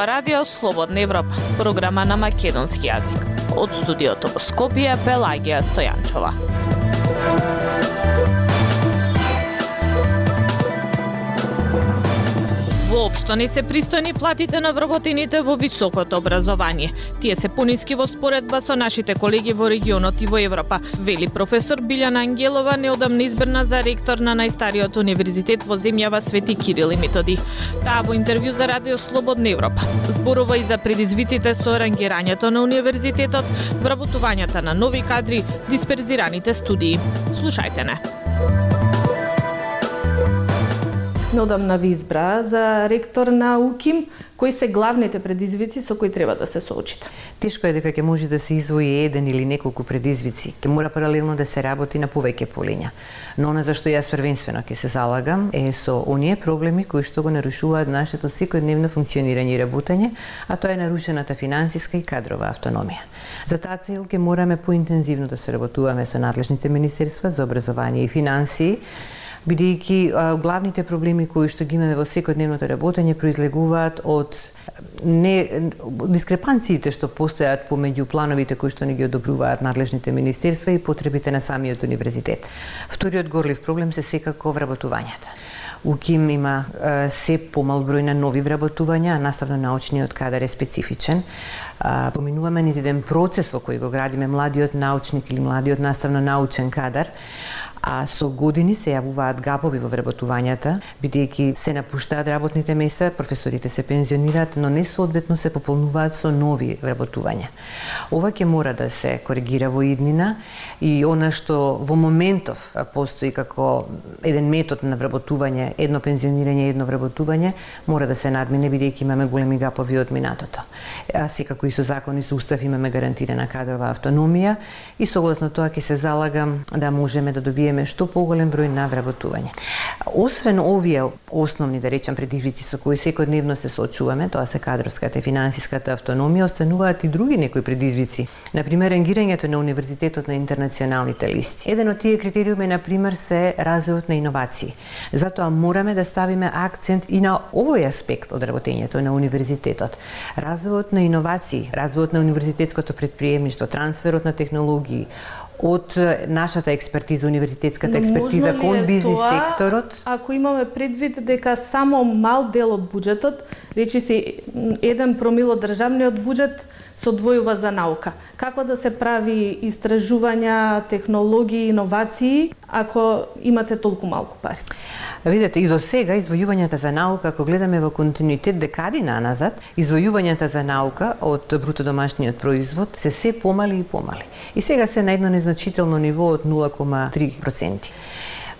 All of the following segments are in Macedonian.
ова радио Слободна Европа, програма на македонски јазик. Од студиото во Скопје Пелагија Стојанчова. Воопшто не се пристојни платите на вработените во високото образование. Тие се пониски во споредба со нашите колеги во регионот и во Европа, вели професор Билјана Ангелова, неодамна избрана за ректор на најстариот универзитет во земјава Свети Кирил и Методи. Таа во интервју за Радио Слободна Европа зборува и за предизвиците со рангирањето на универзитетот, вработувањата на нови кадри, дисперзираните студии. Слушајте не неодамна ви избра за ректор на УКИМ. Кои се главните предизвици со кои треба да се соочите? Тешко е дека ќе може да се извои еден или неколку предизвици. Ќе мора паралелно да се работи на повеќе полиња. Но на зашто јас првенствено ќе се залагам е со оние проблеми кои што го нарушуваат нашето секојдневно функционирање и работење, а тоа е нарушената финансиска и кадрова автономија. За таа цел ќе мораме поинтензивно да се работуваме со надлежните министерства за образование и финансии, бидејќи главните проблеми кои што ги имаме во секојдневното работење произлегуваат од не дискрепанциите што постојат помеѓу плановите кои што не ги одобруваат надлежните министерства и потребите на самиот универзитет. Вториот горлив проблем се секако вработувањата. УКИМ има е, се помал број на нови вработувања, а наставно научниот кадар е специфичен. А, поминуваме низ еден процес во кој го градиме младиот научник или младиот наставно научен кадар, а со години се јавуваат гапови во вработувањата, бидејќи се напуштаат работните места, професорите се пензионираат, но не соодветно се пополнуваат со нови вработувања. Ова ќе мора да се коригира во иднина и она што во моментов постои како еден метод на вработување, едно пензионирање, едно вработување, мора да се надмине бидејќи имаме големи гапови од минатото. А секако и со закон и со устав имаме гарантирана кадрова автономија и согласно тоа ќе се залагам да можеме да добиеме добиеме што поголем број на вработување. Освен овие основни, да речам, предизвици со кои секојдневно се соочуваме, тоа се кадровската и финансиската автономија, остануваат и други некои предизвици. Например, рангирањето на универзитетот на интернационалните листи. Еден од тие критериуми, например, се развојот на иновации. Затоа мораме да ставиме акцент и на овој аспект од работењето на универзитетот. Развојот на иновации, развојот на универзитетското предприемништво, трансферот на технологии, од нашата експертиза, универзитетската експертиза кон бизнис тоа, секторот. Ако имаме предвид дека само мал дел од буџетот, речи се еден промил од државниот буџет се одвојува за наука. Како да се прави истражувања, технологии, иновации, ако имате толку малку пари? Видете, и до сега извојувањата за наука, ако гледаме во континуитет декади наназад, извојувањата за наука од бруто домашниот производ се се помали и помали. И сега се на едно незначително ниво од 0,3%.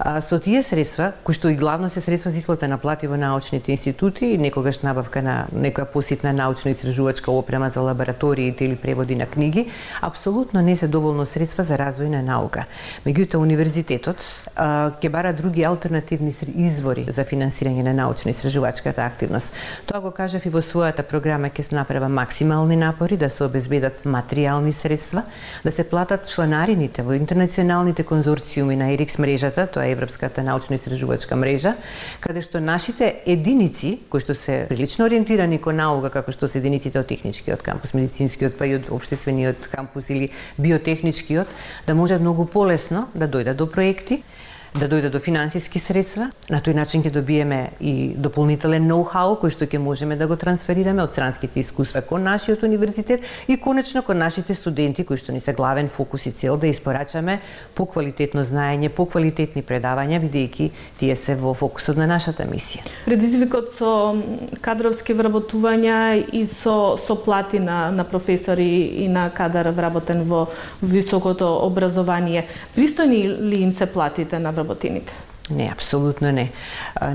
А, со тие средства, кои што и главно се средства за исплата на плати во научните институти и некогаш набавка на некоја поситна научно-истражувачка опрема за лабораториите или преводи на книги, апсолутно не се доволно средства за развој на наука. Меѓутоа, универзитетот а, ќе бара други алтернативни извори за финансирање на научно-истражувачката активност. Тоа го кажав и во својата програма ќе се направа максимални напори да се обезбедат материјални средства, да се платат членарините во интернационалните конзорциуми на ЕРИКС мрежата, тоа Европската научно-истражувачка мрежа, каде што нашите единици, кои што се прилично ориентирани кон наука, како што се единиците од техничкиот кампус, медицинскиот, па и од обштествениот кампус или биотехничкиот, да можат многу полесно да дојдат до проекти, да дојде до финансиски средства. На тој начин ќе добиеме и дополнителен ноу-хау кој што ќе можеме да го трансферираме од странските искуства кон нашиот универзитет и конечно кон нашите студенти кои што ни се главен фокус и цел да испорачаме поквалитетно знаење, поквалитетни предавања бидејќи тие се во фокусот на нашата мисија. Предизвикот со кадровски вработувања и со со плати на на професори и на кадар вработен во високото образование. Пристојни ли им се платите на вработените? Не, апсолутно не.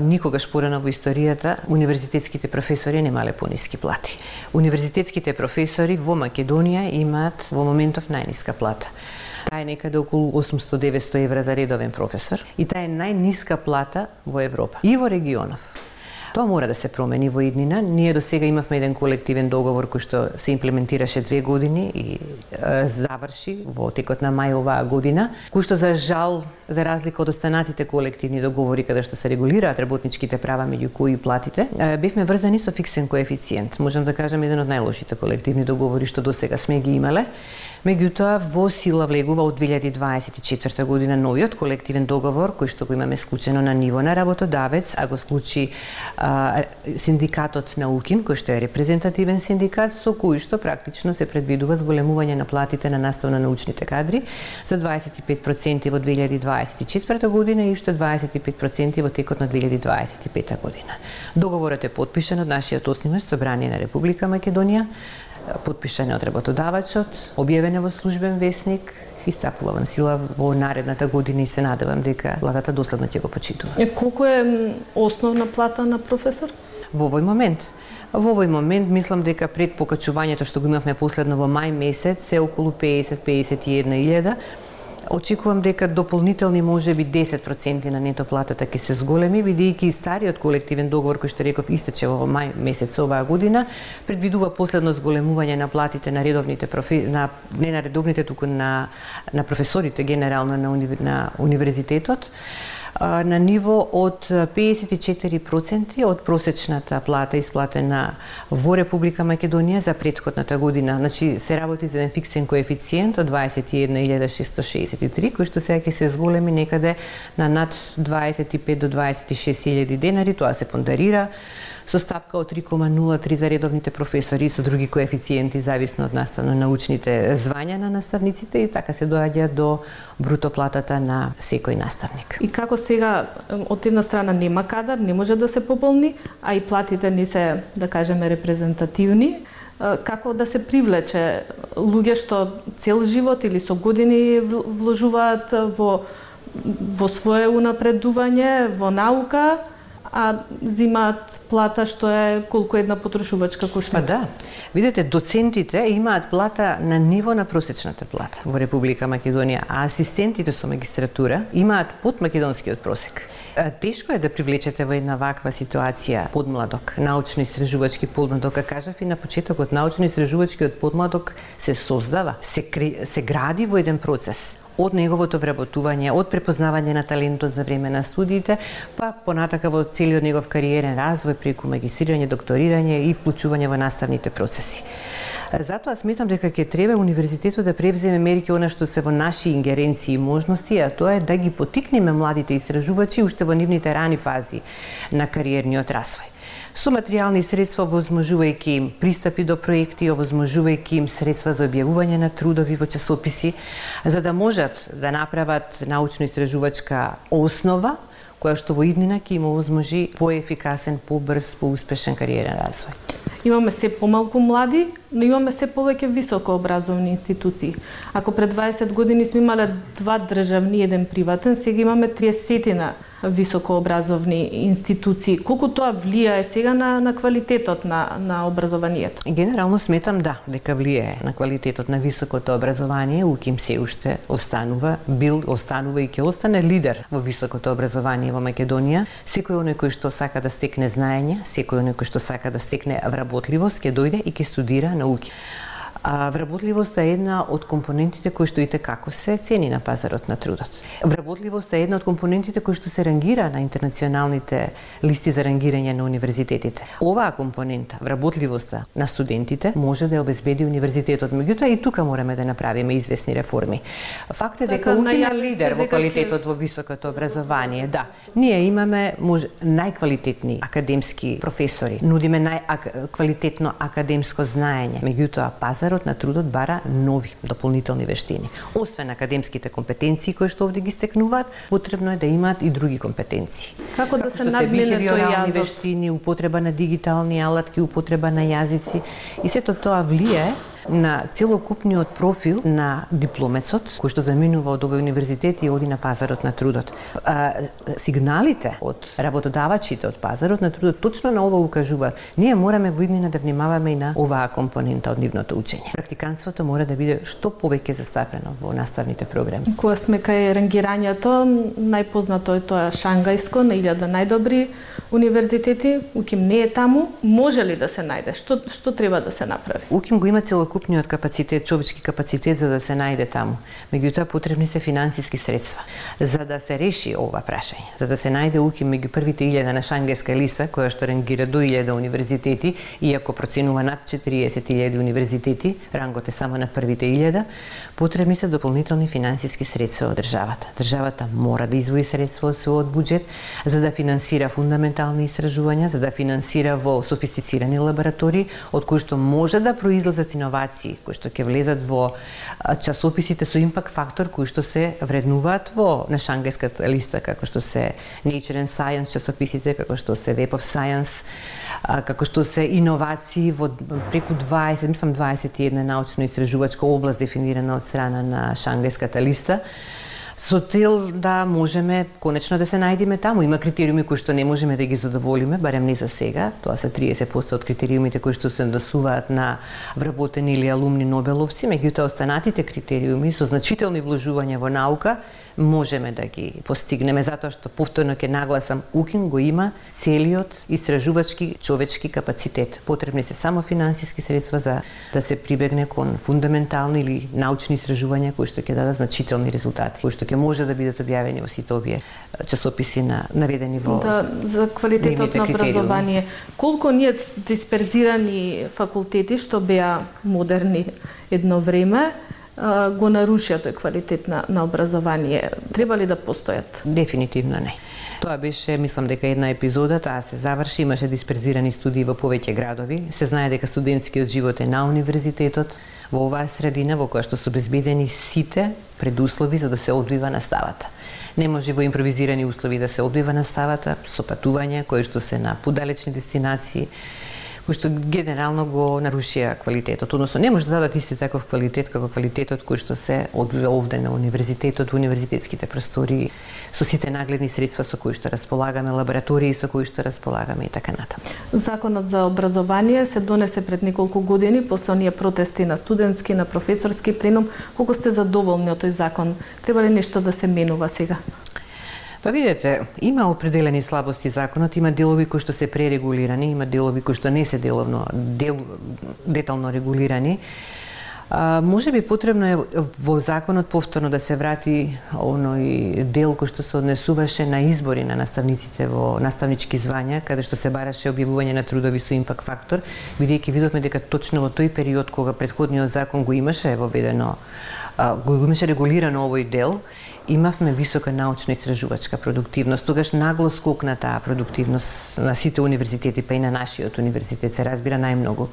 Никогаш порано во историјата универзитетските професори немале пониски плати. Универзитетските професори во Македонија имаат во моментов најниска плата. Таа е некаде околу 800-900 евра за редовен професор и таа е најниска плата во Европа и во регионов. Тоа мора да се промени во иднина. Ние до сега имавме еден колективен договор кој што се имплементираше две години и е, заврши во текот на мај оваа година, кој што за жал за разлика од останатите колективни договори каде што се регулираат работничките права меѓу кои и платите, бевме врзани со фиксен коефициент. Можам да кажам еден од најлошите колективни договори што до сега сме ги имале. Меѓутоа, во сила влегува од 2024 година новиот колективен договор кој што го имаме склучено на ниво на работодавец, а го склучи а, синдикатот на УКИМ, кој што е репрезентативен синдикат, со кој што практично се предвидува зголемување на платите на наставно-научните кадри за 25% во 2024 година и уште 25% во текот на 2025 година. Договорот е подпишан од нашиот основен собрание на Република Македонија подпишане од работодавачот, објавено во службен весник и стапува во сила во наредната година и се надевам дека владата доследно ќе го почитува. Е, колку е основна плата на професор? Во овој момент Во овој момент мислам дека пред покачувањето што го имавме последно во мај месец е околу 50-51 илјада Очекувам дека дополнителни може би 10% на нето платата ќе се зголеми, бидејќи стариот колективен договор кој што реков истече во мај месец оваа година, предвидува последно зголемување на платите на редовните профи... на не на редовните туку на на професорите генерално на, уни... на универзитетот на ниво од 54% од просечната плата исплатена во Република Македонија за предходната година. Значи се работи за еден фиксен коефициент од 21.663, кој што сега ќе се зголеми некаде на над 25 до 26.000 денари, тоа се пондарира со стапка од 3,03 за редовните професори и со други коефициенти зависно од наставно-научните звања на наставниците и така се доаѓа до бруто платата на секој наставник. И како сега од една страна нема кадар, не може да се пополни, а и платите не се, да кажеме, репрезентативни, како да се привлече луѓе што цел живот или со години вложуваат во во свое унапредување, во наука, а зимаат плата што е колку една потрошувачка кошница. Па да. Видете, доцентите имаат плата на ниво на просечната плата во Република Македонија, а асистентите со магистратура имаат под македонскиот просек. Тешко е да привлечете во една ваква ситуација подмладок, научно-истражувачки подмладок, а кажав и на почетокот, научно-истражувачкиот подмладок се создава, се, се гради во еден процес од неговото вработување, од препознавање на талентот за време на студиите, па понатака во целиот негов кариерен развој преку магистрирање, докторирање и вклучување во наставните процеси. Затоа сметам дека ќе треба универзитетот да превземе мерки она што се во наши ингеренции и можности, а тоа е да ги потикнеме младите истражувачи уште во нивните рани фази на кариерниот развој со материјални средства возможувајќи им пристапи до проекти, овозможувајќи им средства за објавување на трудови во часописи, за да можат да направат научно-истражувачка основа која што во иднина ќе им овозможи поефикасен, побрз, поуспешен кариерен развој. Имаме се помалку млади, но имаме се повеќе високо образовни институции. Ако пред 20 години сме имале два државни, еден приватен, сега имаме 30 на високообразовни институции. Колку тоа влијае сега на, на квалитетот на, на образованието? Генерално сметам да, дека влијае на квалитетот на високото образование. УКИМ се уште останува, бил, останува и ќе остане лидер во високото образование во Македонија. Секој оној кој што сака да стекне знаење, секој оној кој што сака да стекне вработливост, ќе дојде и ќе студира на УКИМ. А вработливоста е една од компонентите кои што ите како се цени на пазарот на трудот. Вработливоста е една од компонентите кои што се рангира на интернационалните листи за рангирање на универзитетите. Оваа компонента, вработливоста на студентите, може да ја обезбеди универзитетот. Меѓутоа и тука мораме да направиме известни реформи. Факт е дека така, е лидер во квалитетот во високото образование. Да, ние имаме може, најквалитетни академски професори, нудиме најквалитетно академско знаење. Меѓутоа пазарот пазарот на трудот бара нови дополнителни вештини. Освен академските компетенции кои што овде ги стекнуваат, потребно е да имаат и други компетенции. Како да се надмине тој јазот? вештини, употреба на дигитални алатки, употреба на јазици и сето тоа влијае на целокупниот профил на дипломецот кој што заминува од овој универзитет и оди на пазарот на трудот. А, сигналите од работодавачите од пазарот на трудот точно на ова укажуваат. Ние мораме во иднина да внимаваме и на оваа компонента од нивното учење. Практиканството мора да биде што повеќе застапено во наставните програми. Кога сме кај рангирањето, најпознато е тоа Шангајско на илјада најдобри универзитети. Уким не е таму. Може ли да се најде? Што што треба да се направи? УКИМ го има целокупниот капацитет, човечки капацитет за да се најде таму. Меѓутоа потребни се финансиски средства за да се реши ова прашање, за да се најде уки меѓу првите 1000 на Шангеска листа која што рангира до 1000 универзитети, иако проценува над 40.000 универзитети, рангот е само на првите 1000, потребни се дополнителни финансиски средства од државата. Државата мора да извои средства од својот буџет за да финансира фундаментални истражувања, за да финансира во софистицирани лаборатории од кои што може да произлезат иновации кои што ќе влезат во часописите со импакт фактор кои што се вреднуваат во на шангајската листа како што се Nature and Science часописите, како што се Web of Science, како што се иновации во преку 20, мислам 21 научно-истражувачка област дефинирана од страна на Шангajската листа со цел да можеме конечно да се најдеме таму. Има критериуми кои што не можеме да ги задоволиме, барем не за сега. Тоа се 30% од критериумите кои што се насуваат на вработени или алумни Нобеловци, меѓутоа останатите критериуми со значителни вложувања во наука можеме да ги постигнеме затоа што повторно ќе нагласам УКИН го има целиот истражувачки човечки капацитет. Потребни се само финансиски средства за да се прибегне кон фундаментални или научни истражувања кои што ќе дадат значителни резултати, кои што ќе може да бидат објавени во сите овие часописи на наведени во Да, за квалитетот на образование. Колку ние дисперзирани факултети што беа модерни едно време, го нарушија тој квалитет на, на образование. Треба ли да постојат? Дефинитивно не. Тоа беше, мислам дека една епизода, таа се заврши, имаше дисперзирани студии во повеќе градови. Се знае дека студентскиот живот е на универзитетот, во оваа средина во која што се обезбедени сите предуслови за да се одвива наставата. Не може во импровизирани услови да се одвива наставата, со патување кои што се на подалечни дестинации, кој што генерално го нарушија квалитетот, односно не може да дадат исти таков квалитет како квалитетот кој што се одвива овде на универзитетот, во универзитетските простори, со сите нагледни средства со кои што располагаме, лаборатории со кои што располагаме и така натаму. Законот за образование се донесе пред неколку години после оние протести на студентски, на професорски пленум. Колку сте задоволни од тој закон? Треба ли нешто да се менува сега? Па видете, има определени слабости законот, има делови кои што се пререгулирани, има делови кои што не се деловно дел, детално регулирани. А, може би потребно е во законот повторно да се врати оној дел кој што се однесуваше на избори на наставниците во наставнички звања, каде што се бараше објавување на трудови со импакт фактор, бидејќи видовме дека точно во тој период кога предходниот закон го имаше воведено, го имаше регулирано овој дел, имавме висока научна истражувачка продуктивност. Тогаш нагло скокна таа продуктивност на сите универзитети, па и на нашиот универзитет се разбира најмногу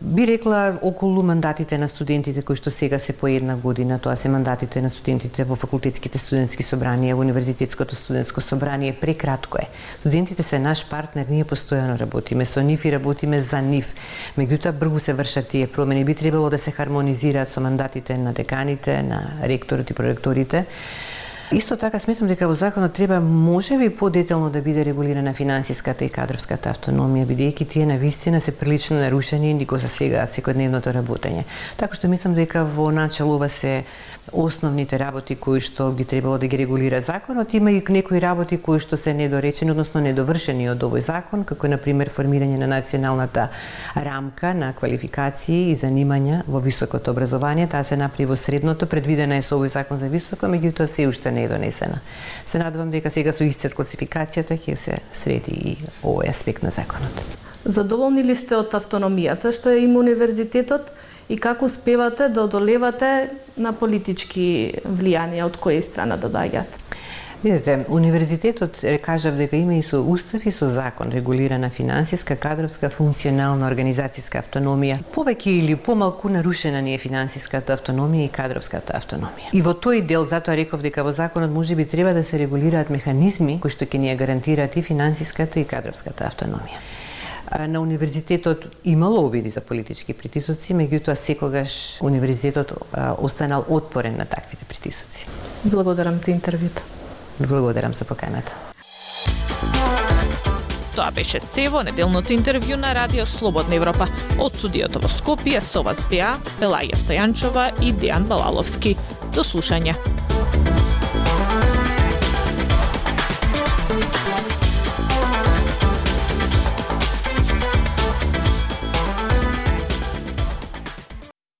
би рекла околу мандатите на студентите кои што сега се по една година, тоа се мандатите на студентите во факултетските студентски собранија, во универзитетското студентско собрание, прекратко е. Студентите се наш партнер, ние постојано работиме со нив и работиме за нив. Меѓутоа бргу се вршат тие промени, би требало да се хармонизираат со мандатите на деканите, на ректорот и проректорите Исто така сметам дека во законот треба можеби подетално да биде регулирана финансиската и кадровската автономија, бидејќи тие на вистина се прилично нарушени и го засегаат секојдневното работење. Така што мислам дека во начало ова се основните работи кои што ги требало да ги регулира законот, има и некои работи кои што се недоречени, односно недовршени од овој закон, како на пример формирање на националната рамка на квалификации и занимања во високото образование, таа се направи во средното, предвидена е со овој закон за високо, меѓутоа се уште не е донесена. Се надевам дека сега со исцет класификацијата ќе се среди и овој аспект на законот. Задоволни ли сте од автономијата што е им универзитетот? И како успевате да одолевате на политички влијанија од која страна да доаѓаат? Видете, универзитетот кажав дека има и со устав и со закон регулирана финансиска, кадровска, функционална, организацијска автономија. Повеќе или помалку нарушена ни е финансиската автономија и кадровската автономија. И во тој дел затоа реков дека во законот може би треба да се регулираат механизми кои што ќе ни ја гарантираат и финансиската и кадровската автономија. На универзитетот имало обиди за политички притисоци, меѓутоа секогаш универзитетот останал отпорен на таквите притисоци. Благодарам за интервјуто. Благодарам за поканата. Тоа беше се во неделното интервју на Радио Слободна Европа. Од студиото во Скопје со вас беа Белаја Стојанчова и Дејан Балаловски. До слушање.